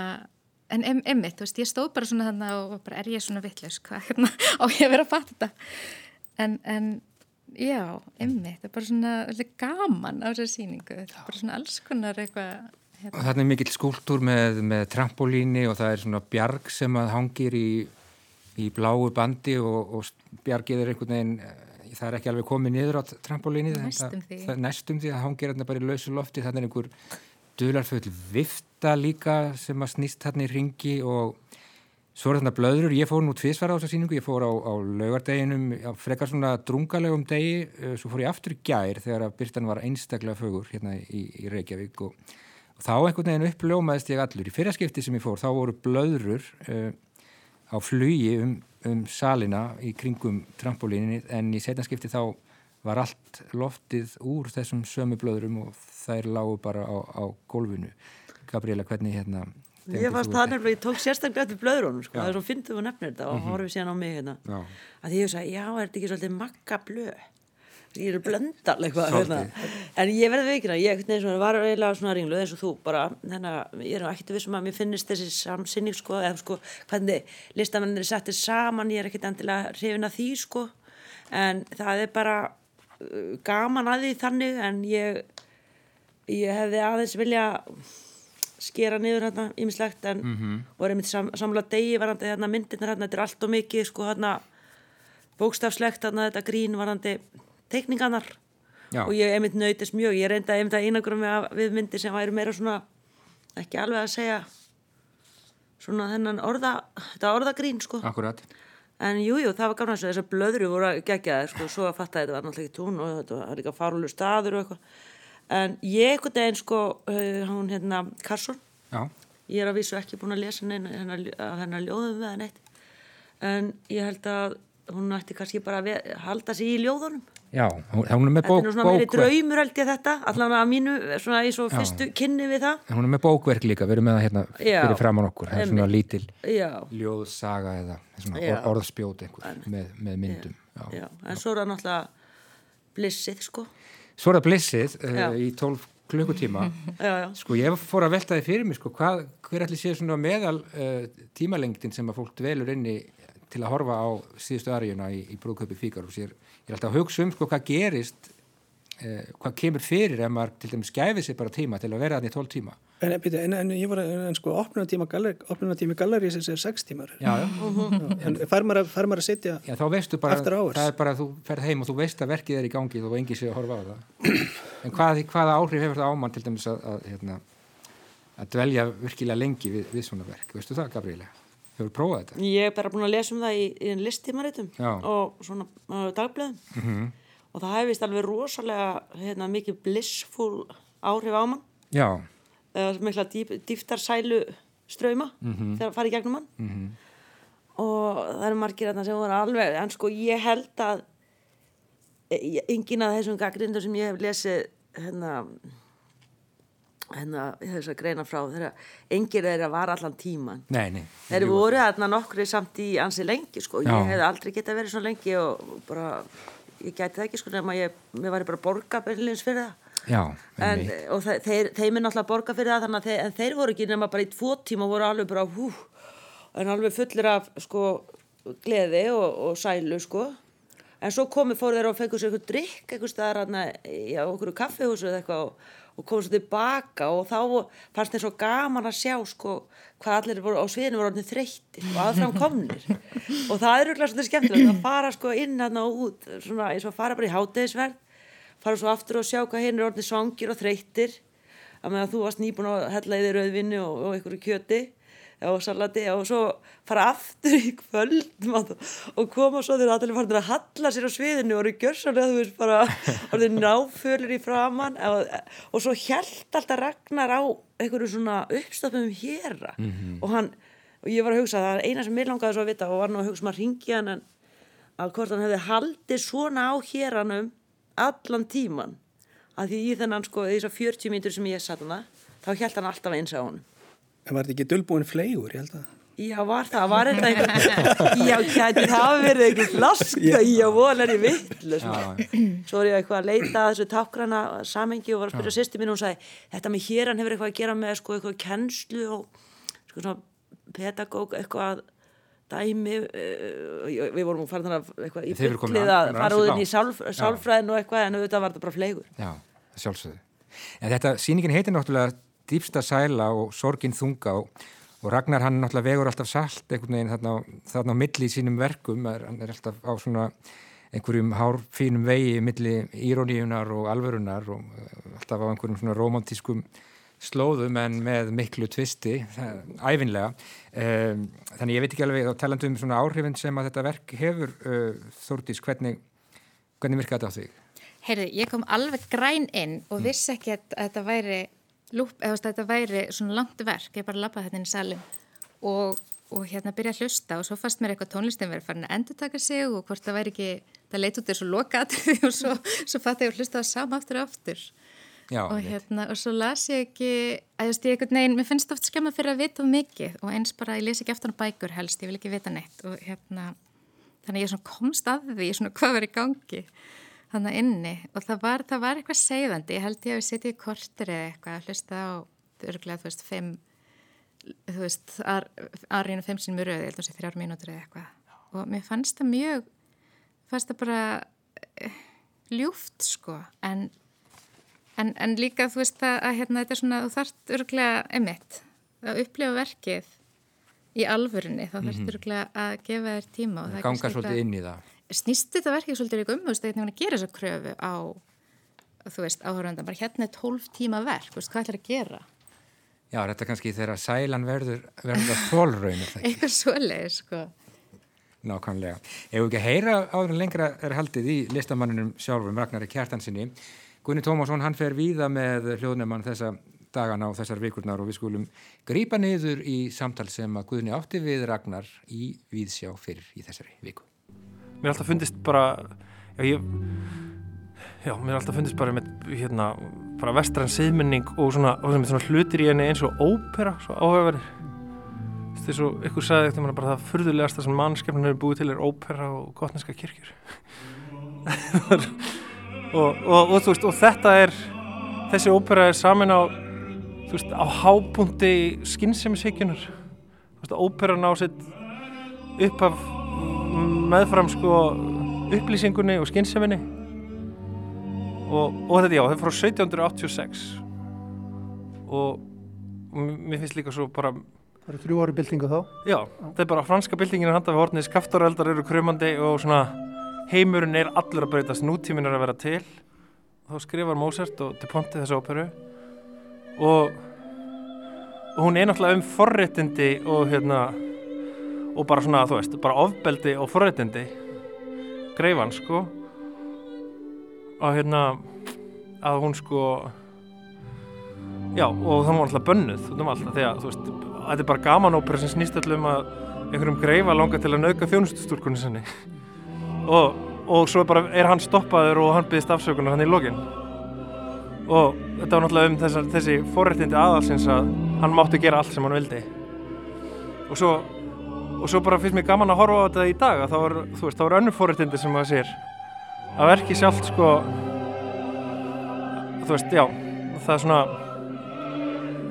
en em, emmitt, þú veist, ég stóð bara svona þannig og bara er ég svona vittlaus, hvað hérna á ég að vera að fatta þetta? En, en já, emmitt, það er bara svona gaman á þessari er bara svona alls konar eitthvað hérna, þarna er mikill skúltúr með, með trampolíni og það er svona bjarg sem að hangir í, í bláu bandi og, og bjargið er einhvern veginn, eh, það er ekki alveg komið niður á trampolíni. Næstum því. Það, næstum því, það hangir þarna bara í lausu lofti, þannig er einhver dularfull vifta líka sem að snýst þarna í ringi og svo er þarna blöður, ég fór nú tvísvara á þessa síningu, ég fór á, á laugardeginum, frekar svona drungalegum degi, eh, svo fór ég aftur í gær þegar að byrtan var einstaklega fögur hérna í, í Reykjavík og þá einhvern veginn uppljómaðist ég allur. Í fyrraskipti sem ég fór, þá voru blöðrur uh, á flugi um, um salina í kringum trampolíninni en í setjanskipti þá var allt loftið úr þessum sömu blöðrum og þær lágu bara á, á gólfinu. Gabriela, hvernig hérna... Ég varst það nefnilega, ég tók sérstaklega eftir blöðrunum sko, það er svo fyndið og nefnir þetta og horfið síðan á mig hérna Já. að ég sagði, já, er þetta ekki svolítið makka blöð ég er blöndal eitthvað hérna. en ég verði veikina, ég svona, var eiginlega svona ringluð eins og þú bara, þannig að ég er nú ekkert vissum að mér finnist þessi samsinning sko, eða sko, hvernig listamennir er settir saman, ég er ekkert endilega hrifin að því sko, en það er bara uh, gaman að því þannig, en ég ég hefði aðeins vilja skera niður hérna ímislegt en Mhm. og er einmitt sam, samla degi varandi hérna myndirnar hérna, þetta er allt og mikið sko hérna bókstafslegt hérna þetta grín varandi teikningarnar. Já. og ég einmitt nöytist mjög, ég reynda einmitt að af- við myndir sem væri meira svona ekki alveg að segja svona þennan orða þetta orðagrín sko. Akkurat. en jújú, jú, það var gaman þess að þessar blöðru voru geggjaðir sko, svo að fatta að þetta var náttúrulega ekki tún og þetta var líka farulegu staður og eitthvað. En ég eitthvað deginn sko uh, hún hérna Karsson Já, ég er að vísu ekki búin að lesa neina hennar, af hennar ljóðum við neitt. En ég held að hún ætti kannski bara að halda sig í ljóðunum já, hún er með þetta bók, er nú svona meiri draumur held ég þetta allan að mínu, svona í svo fyrstu kynni við það Hún er með bókverk líka, við erum með það hérna Já. fyrir framann okkur. Það er svona lítil já, ljóðsaga eða svona Já. or orðspjót einhver með, með myndum. Já. já, en svo er það náttúrulega blissið sko Svo er það blissið uh, Já. í 12 klukkutíma. já, já, Sko ég fór að velta því fyrir mig sko, hvað, hver ætli séu svona meðal uh, tímalengdin sem að fólk dvelur inni til að horfa á síðustu aðríuna í, í brúðköpi Fíkarús. Ég, er- ég er alltaf að hugsa um sko hvað gerist, uh, hvað kemur fyrir ef maður til dæmis gæfi sér bara tíma til að vera þannig í 12 tíma. En, en, en, en sko, opnunatíma galleri, galleri sem er sex tímar. Já, já. En fær maður, að- að sitja, Já, þá veistu bara, það er bara að þú ferð heim og þú veist að verkið er í gangi og engi sé að horfa á það. En hvað, hvaða áhrif hefur það ámann til dæmis að, að, hérna, að dvelja virkilega lengi við, við svona verk? Veistu það, Gabriela? Hefur prófað þetta? ég er bara búin að lesa um það í, í listímaritum Já. og svona uh, dagblöðum og það hefist alveg rosalega hérna, mikið blissful áhrif á mann Já, eða mikla dýp, dýftarsælu ströyma Mhm. þegar það fari í gegnum hann og það eru margir þarna sem voru alveg en sko ég held að e- enginn af þessum gaggrindur sem ég hef lesið hérna hérna þess að greina frá þeirra engir þeirra var allan tíman nei, nei. þeir voru þarna nokkri samt í ansi lengi sko, Já. ég hef aldrei getað verið svo lengi og bara ég gæti það ekki sko nema ég, mér væri bara að borga byrlins fyrir það. Já, en, og þe- þeir, þeir minn alltaf borga fyrir það þannig að þeir, en þeir voru ekki nema bara í tvo tíma og voru alveg bara hú en alveg fullir af sko gleði og, og sælu sko. En svo komi fóru þeir og fengur sér eitthvað drikk eitthvað staðar í okkur kaffehúsu eða eitthvað og, og komið svo tilbaka og þá fannst þeir svo gaman að sjá sko hvað allir voru á sviðinu voru orðin þreyttir og aðfram komnir. Og það er auðvitað svolítið skemmtilegt að fara sko inn hann og út svona eins og fara bara í hátegisverð fara svo aftur og sjá hvað hinn er orðin svangir og þreyttir. Að meðan þú varst nýbúin að hella í þér rauðvinni og, og einhverju kjöti og salati og svo fara aftur í kvöld mat, og koma svo þegar allir farin að halla sér á sviðinu og eru gjörsanlega þú veist bara orðin náfölur í framann og, og svo hjælt alltaf Ragnar á einhverju svona uppstafnum héra og hann og ég var að hugsa það er eina sem mér langaði svo að vita og var nú að hugsa maður ringi hann en að hvort hann hefði haldið svona á héranum allan tíman að því í þennan sko þessar 40 mítur sem ég satt hana þá held hann alltaf eins á honum en var þetta ekki dölbúin fleigur, ég held að. Já, var það, var þetta einhver Já, kæti það hafi verið einhver flaska Já, vola er ég vittlust Svo er ég eitthvað að leita að þessu tákrana samengi og var að spyrja sýsti mín og hún sagði þetta með héran hefur eitthvað að gera með sko eitthvað kennslu og sko svona pedagóg eitthvað dæmi uh, við vorum að fara þannig að eitthvað í byllið að fara út inn í sálf, sálfræðin og eitthvað en auðvitað var þetta bara fleigur. Já, sjálfsögðu. En þetta, sýningin heitir náttúrulega dýpsta sæla og sorgin þunga og, og Ragnar hann náttúrulega vegur alltaf salt einhvern veginn þarna, á- þarna á milli í sínum verkum, er, hann er alltaf á svona einhverjum hárfínum vegi milli íróníunar og alvörunar og eh, alltaf á einhverjum svona romantískum slóðum en með miklu tvisti, ævinlega. Um, þannig ég veit ekki alveg, þá talandi um svona áhrifin sem að þetta verk hefur, uh, Þórdís, hvernig, hvernig virka þetta á þig? Heyrðu, ég kom alveg græn inn og vissi ekki að, að þetta væri lúp, eða þetta væri svona langt verk, ég bara lappaði þetta inn í salin og, og hérna byrja að hlusta og svo fannst mér eitthvað tónlistin verið farin að endur taka sig og hvort það væri ekki, það leit út þessu lokaðrið og svo, svo fatt ég að hlusta það sama aftur og aftur. Já, og hérna, og svo las ég ekki að þú veist, ég eitthvað neginn, mér finnst oft skemma fyrir að vita of mikið og eins bara, ég les ekki aftur á bækur helst, ég vil ekki vita neitt og hérna, þannig ég svona komst að því, svona hvað í gangi þannig inni. Og það var, það var eitthvað segðandi, ég held ég að við setjum í kortir eða eitthvað að hlusta á örgulega, þú veist, fimm þú veist, arinu fimm sinni mjög röði, ég held að það sé þrjár mínútur eða eitthvað. Og mér fannst það mjög fannst það bara eh, ljúft sko, en En, en líka þú veist að, að hérna, þetta er svona, þú þarft örglega emitt að upplifa verkið í alvörinni, þá þarft örglega að gefa þér tíma og það er kannski það. Snýst þetta verkið svolítið líka um, þú veist, að gera þessa kröfu á þú veist, áhörðanda, bara hérna er 12 tíma verk, þú veist, hvað ætlar að gera? Já, þetta er kannski þegar sælan verður, verður að þólraun Eitthvað svoleið, sko Nákvæmlega. Ef við ekki að heyra áður en lengra er haldið í listamanninum sjálfum Ragnari Kjartansinni Gunni Tómasson, hann fer víða með hljóðnefman þessa dagana og þessar vikurnar og við skulum grípa niður í samtal sem að Guðni átti við Ragnar í Víðsjá fyrir í þessari viku. Mér er alltaf fundist bara, já, ég, já mér er alltaf fundist bara með hérna, bara vestræn siðmenning og svona, og svona hlutir í henni eins og ópera, svo áhugaverðir. Þú veist, svo ykkur sagði eftir mér bara það fyrðulegasta sem mannskefnum hefur búið til er ópera og gotneska kirkjur. og, og, og, veist, og þetta er, þessi ópera er samin á þú veist, á hábúndi skynnsemisheikjunar þú veist, óperan á sitt upp af meðfram sko upplýsingunni og skynnseminni og, og þetta já, það er frá 1786 og, og mér finnst líka svo bara Það eru þrjú ári byltingu þá. Já, þetta er bara franska byltingin handa við hornið, skaftaröldar eru krumandi og svona heimurinn er allur að breytast, nútíminn er að vera til. Þá skrifar Mozart og De Ponte þessu óperu. Og, og hún er náttúrulega um forréttindi og hérna og bara svona, þú veist, bara ofbeldi og forréttindi. Greifan, sko. Og hérna að hún sko já, og það var alltaf bönnuð. Alltaf, því að, þú veist þetta er bara gamanópera sem snýst allum að einhverjum greifa langar til að nauka þjónustustúrkunni sinni. Og, og svo bara er hann stoppaður og hann byggðist afsökunar hann í lokin. Og þetta var náttúrulega um þessar, þessi forrættindi aðalsins að hann mátti gera allt sem hann vildi. Og svo, og svo bara finnst mér gaman að horfa á þetta í dag það var, þú veist, það var önnu forrættindi sem maður sér. Að verki sjálft sko þú veist, já það er svona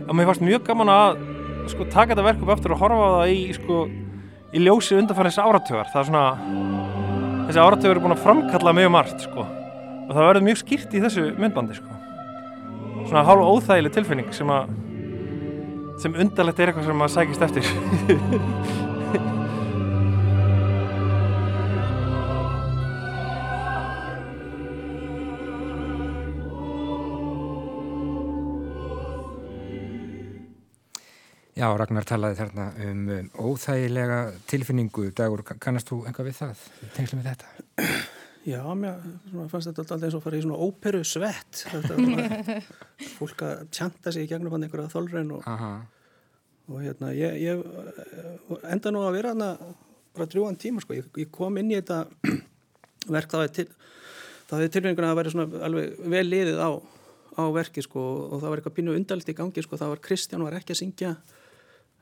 að mér fannst mjög gaman að sko taka þetta verk upp eftir og horfa á það í sko í ljósi undanfæris áratögar það er svona þessi áratögar er búin að framkalla mjög margt sko. Og það verður mjög skýrt í þessu myndbandi sko. Svona hálfa óþægileg tilfinning sem að sem undarlegt er eitthvað sem maður sækist eftir Já, Ragnar talaði þarna um, um óþægilega tilfinningu. Dagur, kannast þú enga við það? Tengslu með þetta? Já, mér fannst þetta alltaf eins og fara í svona óperu svett fólk að tjanta sig í gegnum hann einhverja þólrein og, og hérna ég, ég enda nú að vera hana bara drjúan tíma sko, ég, ég kom inn í þetta verk þá til, þá hefði tilfinninguna að vera svona alveg vel liðið á, á verki sko og það var eitthvað pínu undalitt í gangi sko, það var Kristján var ekki að syngja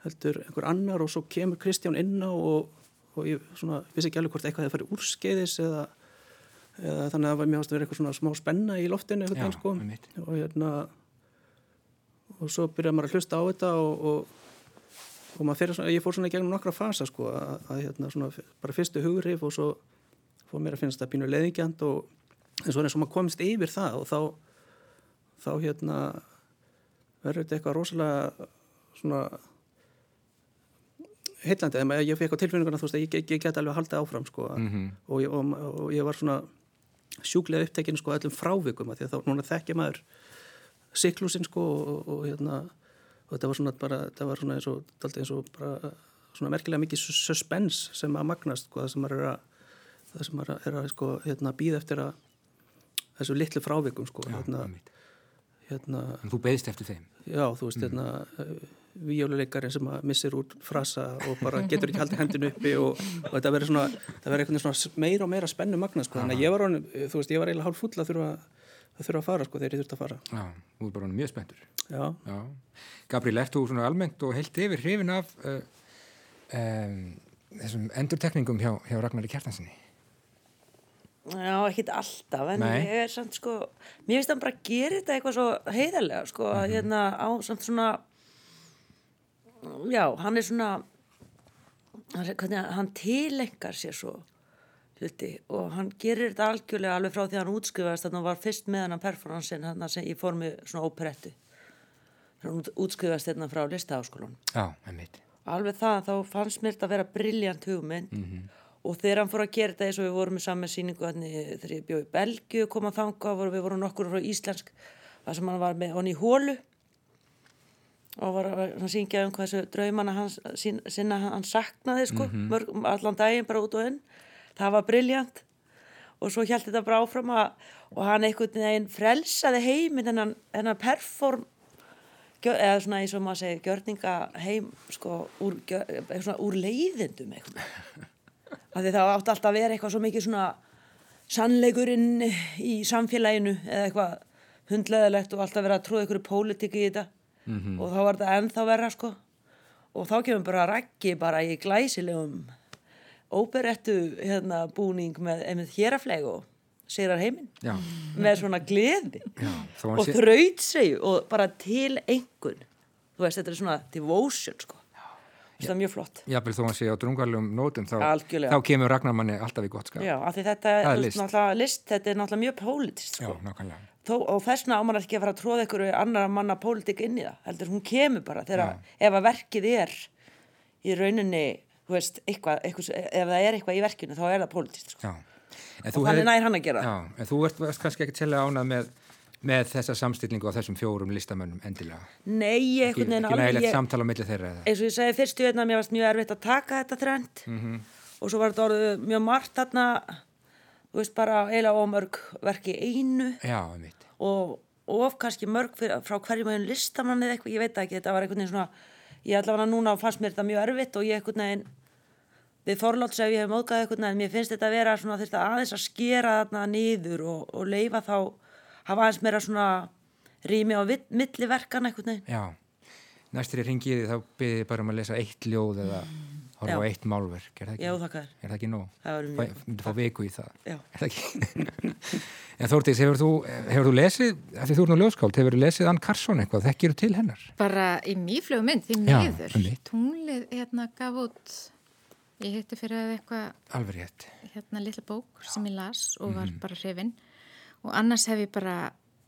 heldur einhver annar og svo kemur Kristján inn á og, og ég svona, vissi ekki alveg hvort eitthvað hefði farið úrskeiðis eða eða þannig að mér ást að vera eitthvað svona smá spenna í loftinu eitthvað sko. og hérna og svo byrjaði maður að hlusta á þetta og, og, og maður fyrir svona, ég fór svona í gegnum nokkra fasa sko að, að hérna svona bara fyrstu hugurif og svo fór mér að finnst það pínu leðingjant og en svo er eins og maður komist yfir það og þá þá hérna verður þetta eitthvað rosalega svona heillandi, ég fekk á tilfinninguna þú veist að ég, ég, ég get alveg að halda áfram sko mm -hmm. og, og, og ég var svona sjúklega upptekinu sko öllum frávikum því að þá núna þekkja maður siklusinn sko og, og hérna og þetta var svona bara, þetta var svona eins og, eins og bara svona merkilega mikið suspens sem að magnast sko það sem maður er að, það sem maður er að sko hérna býða eftir að þessu litlu frávikum sko já, hérna, hérna En þú beðist eftir þeim? Já, þú veist, mm. hérna víjóluleikarinn sem að missir úr frasa og bara getur ekki haldið hendinu uppi og, og þetta verður svona, það verður eitthvað svona meira og meira spennu magna sko, þannig að ég var án, þú veist, ég var eiginlega hálf full að þurfa að þurfa að fara sko þegar ég þurfti að fara Já, þú er bara mjög spenntur Já, Já. Gabriel, ert þú svona almennt og heilt yfir hrifin af uh, um, þessum endurtekningum hjá, hjá Ragnari Kjartansinni? Já, ekkit alltaf, en Nei. ég er samt sko, mér finnst hann bara að gera þetta eitthvað svo heiðarlega, sko, Mhm. hérna á samt svona, já, hann er svona, hann, hvernig, hann tilengar sér svo hluti og hann gerir þetta algjörlega alveg frá því að hann útskrifaðist þannig að hann var fyrst með hann performansin hann í formi svona óperettu. Hann út- útskrifaðist hérna frá listaháskólan Já, einmitt. alveg það, þá fannst mér þetta að vera brilljant hugmynd og þegar hann fór að gera þetta eins og við vorum með saman síningu þegar ég bjóði í Belgiu kom að þanga við vorum nokkur frá Íslensk þar sem hann var með honni í hólu og var að syngja um hvað þessu draumana hans, sinna hann saknaði sko, mörg, allan daginn bara út og inn. Það var briljant og svo held þetta bara áfram að og hann einhvern veginn frelsaði heiminn en hann perform eða svona eins og maður segi gjörninga heim sko úr, gjör, svona, úr leiðindum af því það átti alltaf að vera eitthvað svo mikið svona sannleikurinn í samfélaginu eða eitthvað hundleðilegt og alltaf vera að tróða ykkur pólitíki í þetta -hmm. og þá var þetta ennþá verra sko. Og þá kemur bara rækki bara í glæsilegum óberettu hérna, búning með einmitt hérafleg og sigrar heiminn. Já. með svona gleði. Já, og sé... þraut sig og bara til engun þú veist þetta er svona devotion sko. Það er mjög flott. Jábel þó að sé á drungalum nótum þá, þá kemur Ragnarmanni alltaf í gott skap. Já, af því þetta er, er list. list þetta er náttúrulega mjög pólitist sko. Já, Þó, og þessna ámann ekki að fara að tróða einhverju annar manna pólitík inn í það heldur hún kemur bara þegar ef að verkið er í rauninni veist, eitthvað, eitthvað, ef það er eitthvað í verkinu þá er það pólitíst sko. og þannig hef, nær hann að gera. Já, en þú ert kannski ekki til að ánað með, með þessa samstillingu á þessum fjórum listamönnum endilega? Nei, ekki, ekki nægilegt samtala á milli þeirra eins og ég segi fyrstu hérna mér varst mjög erfitt að taka þetta trend mm -hmm. og svo var þetta orðið mjög margt þarna þú veist bara eila ómörg verki einu. Já, og of kannski mörg fyrir, frá hverjum einn listamann eða eitthvað, ég veit ekki, þetta var einhvern veginn svona ég allavega núna fannst mér þetta mjög erfitt og ég einhvern veginn við forláts ef ég hef móðgæðið einhvern veginn mér finnst þetta að vera svona þetta aðeins að skera þarna nýður og, og leifa þá hafa aðeins meira svona rými á milliverkan einhvern veginn. Já, næstir í ringiði þá byrðið bara um að lesa eitt ljóð eða horfa á eitt málverk, er það ekki? Já, þakkar. Er það ekki nóg? Það er mjög. Þú fá viku í það. Já. Er það ekki? en Þórtís, hefur þú, hefur þú lesið, af því þú ert nú ljóskáld, hefur þú lesið Ann Karsson eitthvað, þekkir þú til hennar? Bara í mýflögu mynd, því miður. Já, um mitt. Tunglið hérna gaf út, ég hitti fyrir að eitthvað. Alveg rétt. Hérna litla bók sem ég las og var mm. bara hrifin og annars hef ég bara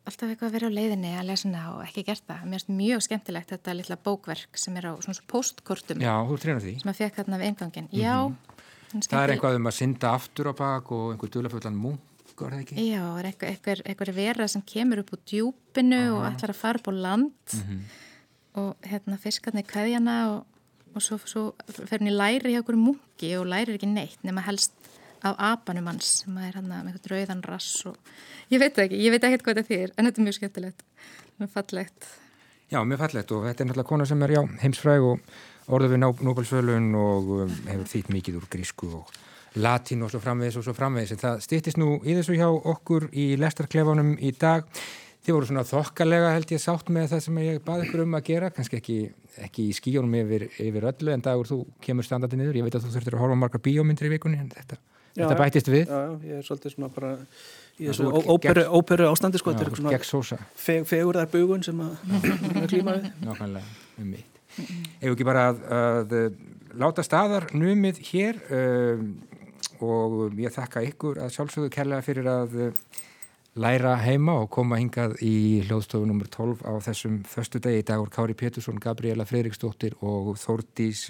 alltaf eitthvað að vera á leiðinni að lesa hana og ekki gert það. Mér finnst mjög skemmtilegt þetta litla bókverk sem er á svona postkortum. Já, þú trefnar því. Sem að fekk þarna við eingangin. Mm -hmm. Já. Það er einhvað um að synda aftur á bak og einhver dölaföllan munkur, er það ekki? Já, það er einhver, einhver vera sem kemur upp úr djúpinu Aha. og ætlar að fara upp á land mm -hmm. og hérna fiskarni kæðjana og, og svo, svo fer henni læri hjá einhverju munki og læri ekki neitt nema helst á abanum hans sem er hann með einhvern rauðan rass og ég veit ekki, ég veit ekki hvað þetta þýr en þetta er mjög skemmtilegt, mjög fallegt. Já, mjög fallegt og þetta er náttúrulega kona sem er já, heimsfræg og orður við Nobel-svölun og um, hefur þýtt mikið úr grísku og latín og svo framvegis og svo framvegis. En það stýttist nú í þessu hjá okkur í lestarklefanum í dag. Þið voru svona þokkalega held ég sátt með það sem ég baði ykkur um að gera, kannski ekki, ekki í skíjónum yfir, yfir öllu en dagur þú kemur standandi niður. Ég veit að þú þurftir að horfa margar bíómyndir í vikunni en þetta, já, þetta bætist við. Já, ég er svolítið svona bara í þessu óperu, óperu ástandi sko, þetta er svona feg, fegurðar bugun sem að klíma við Nákvæmlega, um mitt Ef ekki bara að, að láta staðar numið hér um, og ég þakka ykkur að sjálfsögðu kærlega fyrir að uh, læra heima og koma hingað í hljóðstofu nr. 12 á þessum förstu degi dagur Kári Pétursson, Gabriela Freiriksdóttir og Þórdís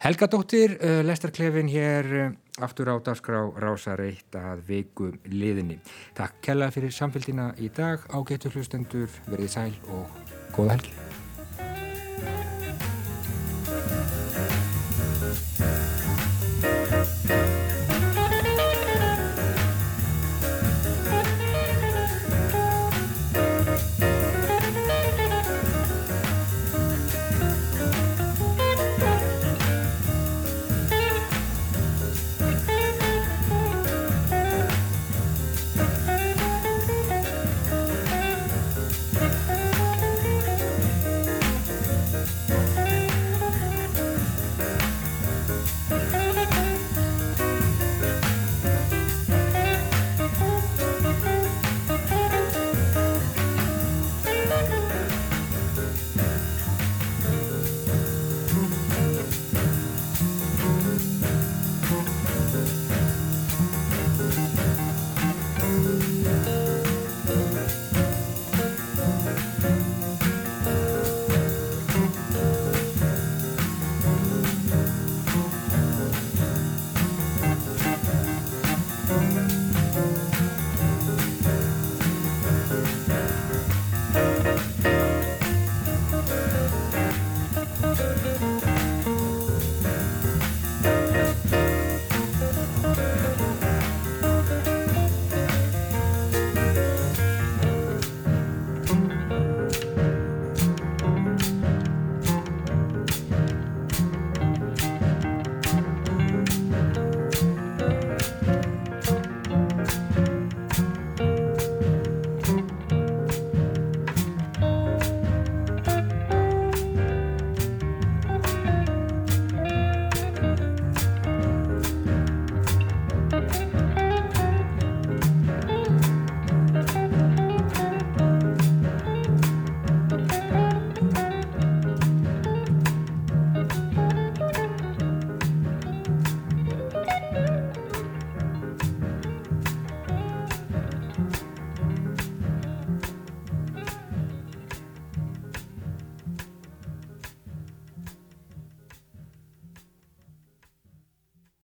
uh, Helgadóttir, uh, lestarklefin hér uh, aftur á dagskrá rásar eitt að veiku liðinni. Takk kella fyrir samfélgina í dag, ágættu hlustendur, verið sæl og góða helgi.